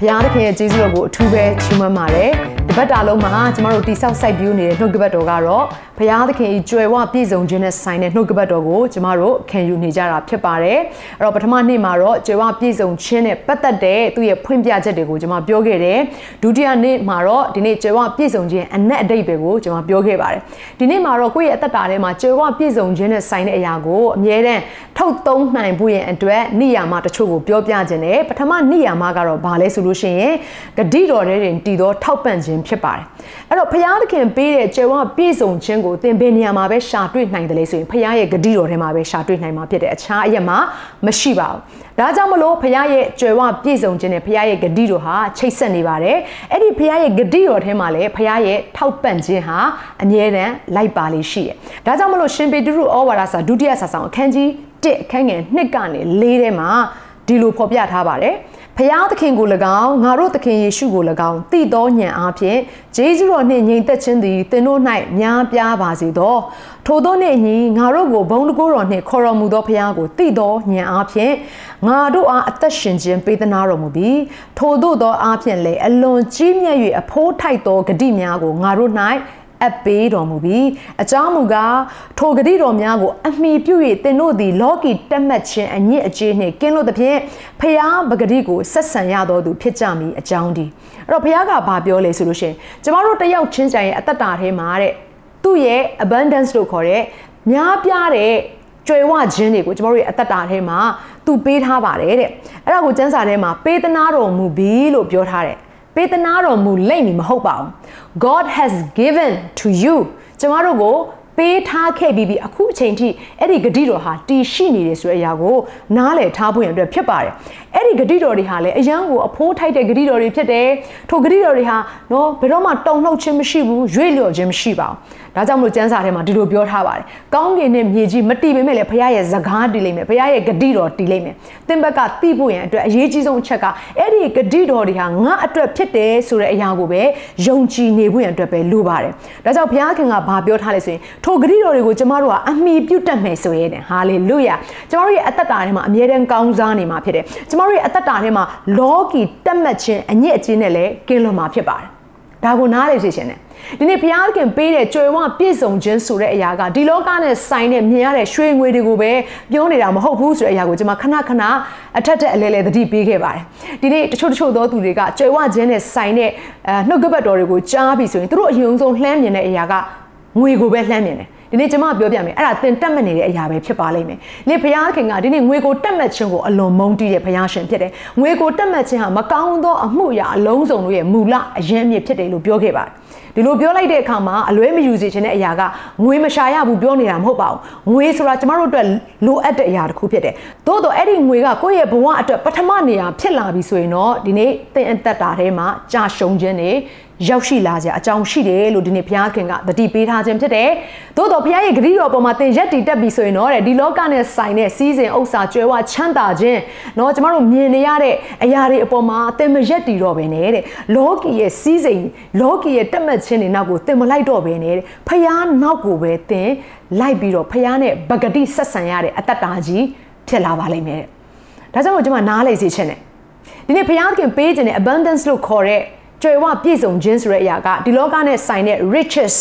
ဘုရားသခင်ရဲ့ကျေးဇူးတော်ကိုအထူးပဲချီးမွမ်းပါတယ်။ဒီဘက်တာလုံးမှာကျမတို့တိဆောက်စိုက်ပျိုးနေတဲ့နှုတ်ကပတ်တော်ကတော့ဘုရားသခင်၏ကြွယ်ဝပြည့်စုံခြင်းနဲ့ဆိုင်တဲ့နှုတ်ကပတ်တော်ကိုကျမတို့ခံယူနေကြတာဖြစ်ပါတယ်။အဲ့တော့ပထမနေ့မှာတော့ကြွယ်ဝပြည့်စုံခြင်းနဲ့ပတ်သက်တဲ့သူ့ရဲ့ဖွင့်ပြချက်တွေကိုကျမပြောခဲ့တယ်။ဒုတိယနေ့မှာတော့ဒီနေ့ကြွယ်ဝပြည့်စုံခြင်းအနက်အတိတ်တွေကိုကျမပြောခဲ့ပါတယ်။ဒီနေ့မှာတော့ကိုယ့်ရဲ့အသက်တာထဲမှာကြွယ်ဝပြည့်စုံခြင်းနဲ့ဆိုင်တဲ့အရာကိုအမြဲတမ်းထုတ်သုံးနိုင်ဖို့ရဲ့အတွက်နိယာမတချို့ကိုပြောပြခြင်းနဲ့ပထမနိယာမကတော့ဘာလဲဆိုလို့ရှိရင်ဂတိတော်ထဲတွင်တည်သောထောက်ပံ့ခြင်းဖြစ်ပါတယ်။အဲ့တော့ဘုရားသခင်ပေးတဲ့ကြွယ်ဝပြည့်စုံခြင်းကိုသင်ဘယ်နေရာမှာပဲရှာတွေ့နိုင်တယ်လဲဆိုရင်ဘုရားရဲ့ဂတိတော်ထဲမှာပဲရှာတွေ့နိုင်မှာဖြစ်တဲ့အခြားအရက်မှာမရှိပါဘူး။ဒါကြောင့်မလို့ဘုရားရဲ့ကြွယ်ဝပြည့်စုံခြင်းနဲ့ဘုရားရဲ့ဂတိတော်ဟာချိတ်ဆက်နေပါတယ်။အဲ့ဒီဘုရားရဲ့ဂတိတော်ထဲမှာလည်းဘုရားရဲ့ထောက်ပံ့ခြင်းဟာအမြဲတမ်းလိုက်ပါလိမ့်ရှိတယ်။ဒါကြောင့်မလို့ရှင်ပေတရုဩဝါဒစာဒုတိယစာဆောင်အခန်းကြီး1အခန်းငယ်2ကနေ4ထဲမှာဒီလိုဖော်ပြထားပါတယ်။ ဖျားသခင်ကို၎င်းငါတို့သခင်ယေရှုကို၎င်းတည်သောညံအားဖြင့်ဂျေဇုတော်နှင့်ညီသက်ခြင်းသည်သင်တို့၌များပြားပါစေသောထိုသောနှင့်ညီငါတို့ကိုဘုံတကိုးတော်နှင့်ခေါ်တော်မူသောဖျားကိုတည်သောညံအားဖြင့်ငါတို့အားအသက်ရှင်ခြင်းပေးသနာတော်မူပြီးထိုသို့သောအားဖြင့်လည်းအလွန်ကြီးမြတ်၍အဖိုးထိုက်သောဂတိများကိုငါတို့၌ အပ်ပေးတော်မူပြီးအကြောင်းမူကားထိုဂတိတော်များကိုအမိပြု၍သင်တို့သည်လောကီတက်မှတ်ခြင်းအညစ်အကြေးနှင့်ကင်းလို့သဖြင့်ဖျားပဂတိကိုဆက်ဆံရတော်သူဖြစ်ကြမည်အကြောင်းဒီအဲ့တော့ဖျားကဘာပြောလဲဆိုလို့ရှိရင်ကျမတို့တယောက်ချင်းကြရဲ့အသက်တာထဲမှာတဲ့သူ့ရဲ့ abundance လို့ခေါ်တဲ့များပြားတဲ့ကြွယ်ဝခြင်းတွေကိုကျမတို့ရဲ့အသက်တာထဲမှာသူပေးထားပါတယ်တဲ့အဲ့ဒါကိုစံစာထဲမှာပေးသနာတော်မူပြီးလို့ပြောထားတယ် ပေးသနာတော်မူလိမ့်မည်မဟုတ်ပါဘူး God has given to you ကျမတို့ကို ပေးထားခဲ့ပြီးပြီးအခုအချိန်ထိအဲ့ဒီဂတိတော်ဟာတည်ရှိနေတယ်ဆိုတဲ့အရာကိုနားလည်ထားဖို့ရန်အတွက်ဖြစ်ပါတယ်အဲ့ဒီဂတိတော်တွေဟာလည်းအယံကိုအဖိုးထိုက်တဲ့ဂတိတော်တွေဖြစ်တယ်ထိုဂတိတော်တွေဟာနော်ဘယ်တော့မှတုံ့နှုတ်ခြင်းမရှိဘူးရွေ့လျော့ခြင်းမရှိပါဘူးဒါကြောင့်မလို့ကျမ်းစာထဲမှာဒီလိုပြောထားပါတယ်ကောင်းကင်နဲ့မြေကြီးမတည်ပေမဲ့လည်းဘုရားရဲ့စကားတည်လိမ့်မယ်ဘုရားရဲ့ဂတိတော်တည်လိမ့်မယ်သင်ဘက်ကသိဖို့ရန်အတွက်အရေးကြီးဆုံးအချက်ကအဲ့ဒီဂတိတော်တွေဟာငါအတွက်ဖြစ်တယ်ဆိုတဲ့အရာကိုပဲယုံကြည်နေဖို့ရန်အတွက်ပဲလိုပါတယ်ဒါကြောင့်ဘုရားခင်ကဘာပြောထားလဲဆိုရင်ထိုဂတိတော်တွေကိုကျမတို့ကအမိပြုတ်တတ်မယ်ဆိုရင်ဟာလေလုယာကျမတို့ရဲ့အသက်တာထဲမှာအမြဲတမ်းကောင်းစားနေမှာဖြစ်တယ်ကျမတို့ရဲ့အသက်တာထဲမှာလောကီတက်မှတ်ခြင်းအညစ်အကြေးနဲ့လည်းကင်းလွတ်မှာဖြစ်ပါတယ်ဒါကိုနားလည်စေချင်တယ်ဒီနေ့ဘုရားခင်ပေးတဲ့ကြွယ်ဝပြည့်စုံခြင်းဆိုတဲ့အရာကဒီလောကနဲ့ဆိုင်တဲ့မြင်ရတဲ့ရွှေငွေတွေကိုပဲပြောနေတာမဟုတ်ဘူးဆိုတဲ့အရာကိုကျွန်မခဏခဏအထက်ထက်အလဲလဲသတိပေးခဲ့ပါတယ်ဒီနေ့တချို့တချို့သောသူတွေကကြွယ်ဝခြင်းနဲ့ဆိုင်တဲ့အဲနှုတ်ကပတ်တော်တွေကိုကြားပြီးဆိုရင်သူတို့အယုံဆုံးလှမ်းမြင်တဲ့အရာက ငွေကိုပဲလှမ်းမြင်တယ်ဒီနေ့ကျွန်မပြောပြမယ်အဲ့ဒါသင်တက်မှတ်နေတဲ့အရာပဲဖြစ်ပါလိမ့်မယ်။ဒီဘုရားခင်ကဒီနေ့ငွေကိုတက်မှတ်ခြင်းကိုအလွန်မုန်းတီးတဲ့ဘုရားရှင်ဖြစ်တယ်။ငွေကိုတက်မှတ်ခြင်းဟာမကောင်းသောအမှုရာအလုံးစုံတို့ရဲ့မူလအရင်းအမြစ်ဖြစ်တယ်လို့ပြောခဲ့ပါတယ်။ဒီလိုပြောလိုက်တဲ့အခါမှာအလွဲမယူစေခြင်းတဲ့အရာကငွေမရှာရဘူးပြောနေတာမဟုတ်ပါဘူး။ငွေဆိုတာကျမတို့အတွက်လိုအပ်တဲ့အရာတစ်ခုဖြစ်တယ်။သို့တော့အဲ့ဒီငွေကကိုယ့်ရဲ့ဘဝအတွက်ပထမနေရာဖြစ်လာပြီဆိုရင်တော့ဒီနေ့သင်အသက်တာထဲမှာကြာရှုံခြင်းတွေ ရောက်ရှိလာကြအကြောင်းရှိတယ်လို့ဒီနေ့ဘုရားခင်ကတတိပေးထားခြင်းဖြစ်တယ်။သို့တော့ဘုရားရဲ့ဂရုတော်ပေါ်မှာသင်ရက်တည်တက်ပြီဆိုရင်တော့ဒီလောကနဲ့ဆိုင်တဲ့စီးစိမ်ဥစ္စာကြွယ်ဝချမ်းသာခြင်းเนาะကျမတို့မြင်နေရတဲ့အရာတွေအပေါ်မှာသင်မရက်တည်တော့ပဲနဲ့တဲ့။လောကီရဲ့စီးစိမ်လောကီရဲ့တက်မှတ်ခြင်းတွေနောက်ကိုသင်မလိုက်တော့ပဲနဲ့တဲ့။ဘုရားနောက်ကိုပဲသင်လိုက်ပြီးတော့ဘုရားနဲ့ဗဂတိဆက်ဆံရတဲ့အတ္တတာကြီးဖြစ်လာပါလိမ့်မယ်တဲ့။ဒါကြောင့်မို့ကျွန်မနားလေစေချင်တယ်။ဒီနေ့ဘုရားခင်ပေးခြင်းတဲ့ abundance လို့ခေါ်တဲ့ ကြွယ်ဝပြည့်စုံခြင်းဆိုတဲ့အရာကဒီလောကနဲ့ဆိုင်တဲ့ riches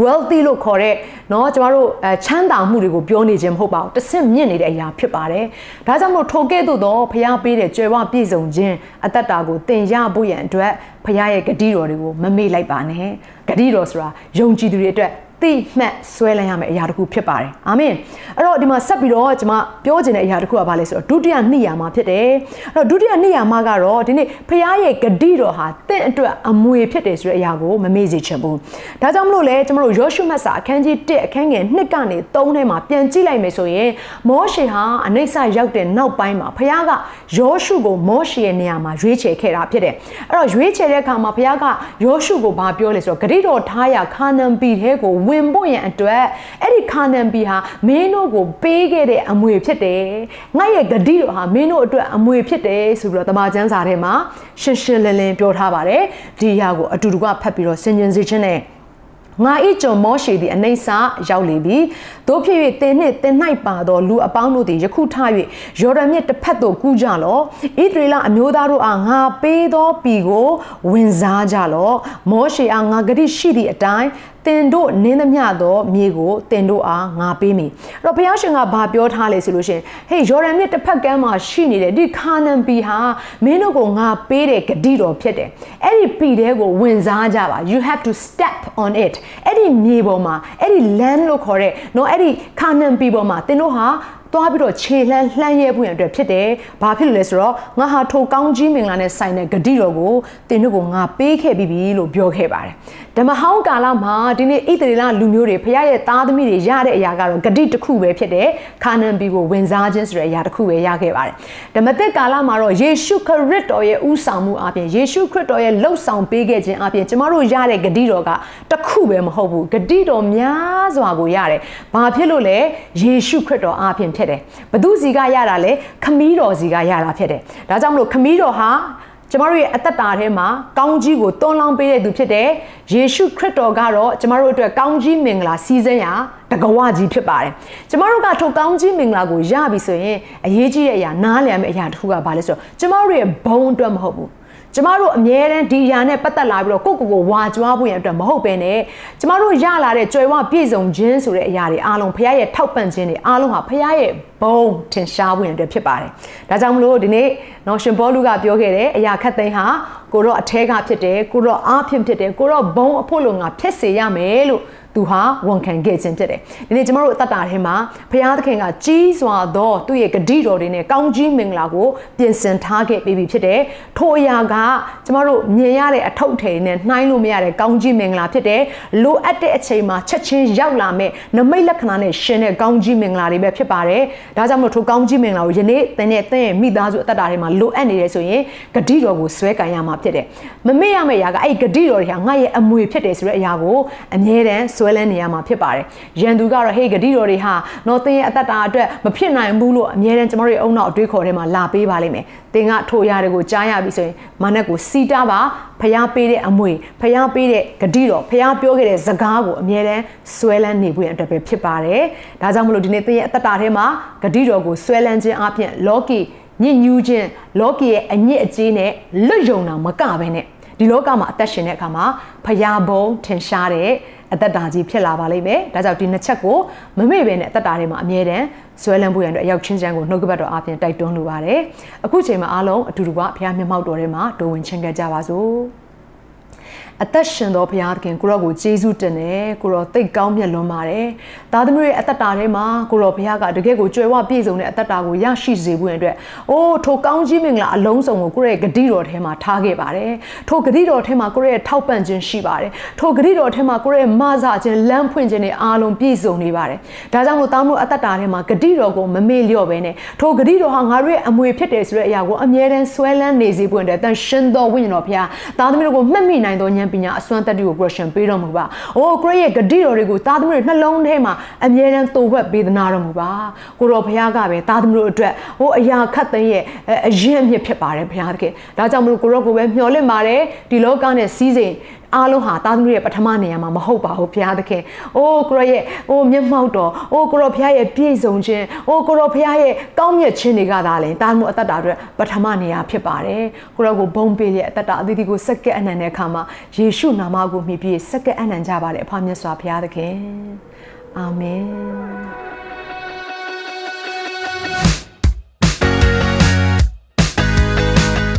wealthy လို့ခေါ်တဲ့เนาะကျမတို့အဲချမ်းသာမှုတွေကိုပြောနေခြင်းမဟုတ်ပါဘူးတဆင့်မြင့်နေတဲ့အရာဖြစ်ပါတယ်ဒါကြောင့်မို့ထိုကဲ့သို့သောဖျားပေးတဲ့ကြွယ်ဝပြည့်စုံခြင်းအသက်တာကိုသင်ရဖို့ရန်အတွက်ဖျားရဲ့ဂတိတော်တွေကိုမမေ့လိုက်ပါနဲ့ဂတိတော်ဆိုတာယုံကြည်သူတွေအတွက် သိမှတ်ဆွဲလန်းရမယ့်အရာတစ်ခုဖြစ်ပါတယ်အာမင်အဲ့တော့ဒီမှာဆက်ပြီးတော့ကျွန်မပြောချင်တဲ့အရာတစ်ခုကဘာလဲဆိုတော့ဒုတိယနှစ်ရာမှာဖြစ်တယ်အဲ့တော့ဒုတိယနှစ်ရာမှာကတော့ဒီနေ့ဖခင်ရဲ့ဂတိတော်ဟာတင့်အတွက်အမွေဖြစ်တယ်ဆိုတဲ့အရာကိုမမေ့စေချင်ဘူးဒါကြောင့်မလို့လဲကျွန်တော်တို့ယောရှုမတ်စာအခန်းကြီး1အခန်းငယ်2ကနေ3ထဲမှာပြန်ကြည့်လိုက်မယ်ဆိုရင်မောရှေဟာအနိစ္စရောက်တဲ့နောက်ပိုင်းမှာဖခင်ကယောရှုကိုမောရှေရဲ့နေရာမှာရွေးချယ်ခဲ့တာဖြစ်တယ်အဲ့တော့ရွေးချယ်တဲ့အခါမှာဖခင်ကယောရှုကိုဘာပြောလဲဆိုတော့ဂတိတော်ထားရခါနန်ပီထဲကိုဝင်ဖို့ရန်အတွက်အဲ့ဒီခါနန်ပီဟာမင်းတို့ကိုပေးခဲ့တဲ့အမွေဖြစ်တယ်ငါရဲ့ဂတိတော်ဟာမင်းတို့အတွက်အမွေဖြစ်တယ်ဆိုပြီးတော့တမန်ကျမ်းစာထဲမှာရှင်းရှင်းလင်းလင်းပြောထားပါတယ်ဒီအရာကိုအတူတူကဖတ်ပြီးတော့ဆင်ခြင်စေခြင်းနဲ့ငါဤကျွန်မောရှိသည်အနိစ္စရောက်လေပြီတို့ဖြစ်၍တင်းနှင့်တင်း၌ပါသောလူအပေါင်းတို့သည်ယခုထ၍ယော်ဒန်မြစ်တစ်ဖက်သို့ကူးကြလော့ဣသရေလအမျိုးသားတို့အားငါပေးသောပြီကိုဝင်စားကြလော့မောရှိအားငါဂတိရှိသည့်အတိုင်းတင်တို့နင်းသမျှသောမြေကိုတင်တို့အားငါပေးမည်အဲ့တော့ဘုရားရှင်ကဘာပြောထားလဲဆိုလို့ရှင်ဟေးယော်ဒန်မြစ်တစ်ဖက်ကမ်းမှာရှိနေတဲ့ဒီခါနန်ပြည်ဟာမင်းတို့ကိုငါပေးတဲ့ဂတိတော်ဖြစ်တယ်အဲ့ဒီပြည်တဲကိုဝင်စားကြပါ you have to step on it အဲ့ဒီမြေပေါ်မှာအဲ့ဒီ land လို့ခေါ်တဲ့နော်အဲ့ဒီခါနန်ပြည်ပေါ်မှာတင်တို့ဟာသွားပြီးတော့ခြေလှမ်းလှမ်းရဲပွင့်အတွက်ဖြစ်တယ်။ဘာဖြစ်လို့လဲဆိုတော့ငါဟာထိုကောင်းကြီးမင်္ဂလာနဲ့ဆိုင်တဲ့ဂတိတော်ကိုသင်တို့ကိုငါပေးခဲ့ပြီးပြီလို့ပြောခဲ့ပါတယ်။ဓမ္မဟောင်းကာလမှာဒီနေ့ဣသရေလလူမျိုးတွေဖခင်ရဲ့သားသမီးတွေရတဲ့အရာကတော့ဂတိတစ်ခုပဲဖြစ်တယ်။ခါနန်ပြည်ကိုဝင်စားခြင်းဆိုတဲ့အရာတစ်ခုပဲရခဲ့ပါတယ်။ဓမ္မသစ်ကာလမှာတော့ယေရှုခရစ်တော်ရဲ့ဥဆောင်မှုအပြင်ယေရှုခရစ်တော်ရဲ့လှုပ်ဆောင်ပေးခဲ့ခြင်းအပြင်ကျမတို့ရတဲ့ဂတိတော်ကတစ်ခုပဲမဟုတ်ဘူး။ဂတိတော်များစွာကိုရတယ်။ဘာဖြစ်လို့လဲယေရှုခရစ်တော်အပြင်ဖြစ်တယ်ဘသူစီကရတာလဲခမည်းတော်စီကရတာဖြစ်တယ်ဒါကြောင့်မလို့ခမည်းတော်ဟာ ကျမတို့ရဲ့အသက်တာထဲမှာကောင်းကြီးကိုတွန်းလောင်းပေးတဲ့သူဖြစ်တယ်ယေရှုခရစ်တော်ကတော့ကျမတို့အတွက်ကောင်းကြီးမင်္ဂလာစီးစင်းရာတကဝကြီးဖြစ်ပါတယ်ကျမတို့ကထိုကောင်းကြီးမင်္ဂလာကိုရပြီဆိုရင်အရေးကြီးတဲ့အရာနားလည်ရမယ့်အရာတစ်ခုကဘာလဲဆိုတော့ကျမတို့ရဲ့ဘုံအတွက်မဟုတ်ဘူး ကျမတို့အမြဲတမ်းဒီຢာနဲ့ပတ်သက်လာပြီးတော့ကိုယ့်ကိုယ်ကိုဝါကြွားဖို့ရန်အတွက်မဟုတ်ပဲနဲ့ကျမတို့ရလာတဲ့ကြွယ်ဝပြည့်စုံခြင်းဆိုတဲ့အရာတွေအားလုံးဖခင်ရဲ့ထောက်ပံ့ခြင်းတွေအားလုံးဟာဖခင်ရဲ့ဘုံထင်ရှားဖို့ရန်အတွက်ဖြစ်ပါတယ်။ဒါကြောင့်မလို့ဒီနေ့နော်ရှင်ဘောလူကပြောခဲ့တဲ့အရာခတ်သိမ်းဟာကိုတော့အထဲကဖြစ်တယ်ကိုတော့အားဖြင့်ဖြစ်တယ်ကိုတော့ဘုံအဖို့လုံငါဖြစ်စေရမယ်လို့ သူဟာဝန်ခံခဲ့ခြင်းဖြစ်တယ်။ဒီနေ့ကျမတို့အသက်တာထဲမှာဘုရားသခင်ကကြီးစွာသောသူ့ရဲ့ဂတိတော်တွေနဲ့ကောင်းကြီးမင်္ဂလာကိုပြင်ဆင်ထားခဲ့ပြီးပြီဖြစ်တယ်။ထိုအရာကကျမတို့မြင်ရတဲ့အထောက်ထည်နဲ့နှိုင်းလို့မရတဲ့ကောင်းကြီးမင်္ဂလာဖြစ်တယ်။လိုအပ်တဲ့အချိန်မှာချက်ချင်းရောက်လာမဲ့နမိတ်လက္ခဏာနဲ့ရှင်တဲ့ကောင်းကြီးမင်္ဂလာတွေပဲဖြစ်ပါတယ်။ဒါကြောင့်မလို့ထိုကောင်းကြီးမင်္ဂလာကိုယနေ့သင်နဲ့သင်ရဲ့မိသားစုအသက်တာထဲမှာလိုအပ်နေတယ်ဆိုရင်ဂတိတော်ကိုဆွဲကင်ရမှာဖြစ်တယ်။မမေ့ရမယ့်အရာကအဲ့ဒီဂတိတော်တွေဟာငါရဲ့အမွေဖြစ်တယ်ဆိုတဲ့အရာကိုအမြဲတမ်းဆွဲလန်းနေရမှာဖြစ်ပါတယ်။ရန်သူကတော့ဟေးဂတိတော်တွေဟာတော့သင်ရဲ့အသက်တာအတွက်မဖြစ်နိုင်ဘူးလို့အမြဲတမ်းကျမတို့ရဲ့အုံနောက်အတွေးခေါ်ထဲမှာလာပေးပါလိမ့်မယ်။သင်ကထိုရာတွေကိုကြားရပြီဆိုရင်မာနက်ကိုစီတာပါဖျားပေးတဲ့အမွေဖျားပေးတဲ့ဂတိတော်ဖျားပြောခဲ့တဲ့စကားကိုအမြဲတမ်းဆွဲလန်းနေဖို့အတွက်ပဲဖြစ်ပါတယ်။ဒါကြောင့်မလို့ဒီနေ့သင်ရဲ့အသက်တာထဲမှာဂတိတော်ကိုဆွဲလန်းခြင်းအပြင်လောကီညစ်ညူးခြင်းလောကီရဲ့အညစ်အကြေးနဲ့လွတ်ယုံတာမကဘဲနဲ့ ဒီလောကမှာအသက်ရှင်တဲ့အခါမှာဖရာဘုံထင်ရှားတဲ့အသက်တာကြီးဖြစ်လာပါလိမ့်မယ်။ဒါကြောင့်ဒီနှစ်ချက်ကိုမမေ့ဘဲနဲ့အသက်တာတွေမှာအမြဲတမ်းဇွဲလန်းဖို့ရန်အတွက်အရောက်ချင်းချမ်းကိုနှုတ်ကပတ်တော်အပြင်တိုက်တွန်းလိုပါတယ်။အခုချိန်မှာအားလုံးအတူတူကဖရာမျက်မှောက်တော်ထဲမှာဒိုဝင်ချင်းခဲ့ကြပါစို့။ အသက်ရှင်သောဘုရားသခင်ကိုရောကိုကျေးဇူးတင်တယ်ကိုရောသိတ်ကောင်းမြတ်လွန်ပါတယ်သားသမီးရဲ့အသက်တာထဲမှာကိုရောဘုရားကတကယ်ကိုကြွယ်ဝပြည့်စုံတဲ့အသက်တာကိုရရှိစေဖို့အတွက်အိုးထိုကောင်းကြီးမင်္ဂလာအလုံးစုံကိုကိုရဲ့ဂတိတော်ထဲမှာထားခဲ့ပါတယ်ထိုဂတိတော်ထဲမှာကိုရဲ့ထောက်ပံ့ခြင်းရှိပါတယ်ထိုဂတိတော်ထဲမှာကိုရဲ့မဆခြင်းလမ်းဖွင့်ခြင်းတွေအားလုံးပြည့်စုံနေပါတယ်ဒါကြောင့်မို့သားမို့အသက်တာထဲမှာဂတိတော်ကိုမမေ့လျော့ပဲနဲ့ထိုဂတိတော်ဟာငါတို့ရဲ့အမွေဖြစ်တယ်ဆိုတဲ့အရာကိုအမြဲတမ်းဆွဲလန်းနေစေဖို့အတွက်တန်ရှင်တော်ဝိညာဉ်တော်ဘုရားသားသမီးတို့ကိုမှတ်မိနိုင်သောဉာဏ်ပညာအစွမ်းတက်တွေကို question ပေးတော်မူပါ။အိုးကိုရဲ့ဂတိတော်တွေကိုသားသမီးတွေနှလုံးထဲမှာအမြဲတမ်းတိုးဝက်ပေးသနာတော်မူပါ။ကိုတော်ဘုရားကပဲသားသမီးတို့အတွက်ဟိုအရာခတ်သိမ်းရဲ့အရင်အမြစ်ဖြစ်ပါတယ်ဘုရားသခင်။ဒါကြောင့်မလို့ကိုရောကိုပဲမျှော်လင့်ပါတယ်ဒီလောကနဲ့စီးစိမ် အားလုံးဟာသားသမီးရဲ့ပထမနေရာမှာမဟုတ်ပါဘူးဘုရားသခင်။အိုးကိုရောရဲ့အိုးမျက်မှောက်တော်အိုးကိုရောဘုရားရဲ့ပြည့်စုံခြင်းအိုးကိုရောဘုရားရဲ့ကောင်းမြတ်ခြင်းတွေကသာလဲသားမှုအသက်တာအတွက်ပထမနေရာဖြစ်ပါတယ်။ကိုရောကိုဘုံပေးရဲ့အသက်တာအသီးသီးကိုစက္ကက်အနံတဲ့အခါမှာယေရှုနာမကိုမြည်ပြီးစက္ကက်အနံကြပါလေအဖမြတ်စွာဘုရားသခင်။အာမင်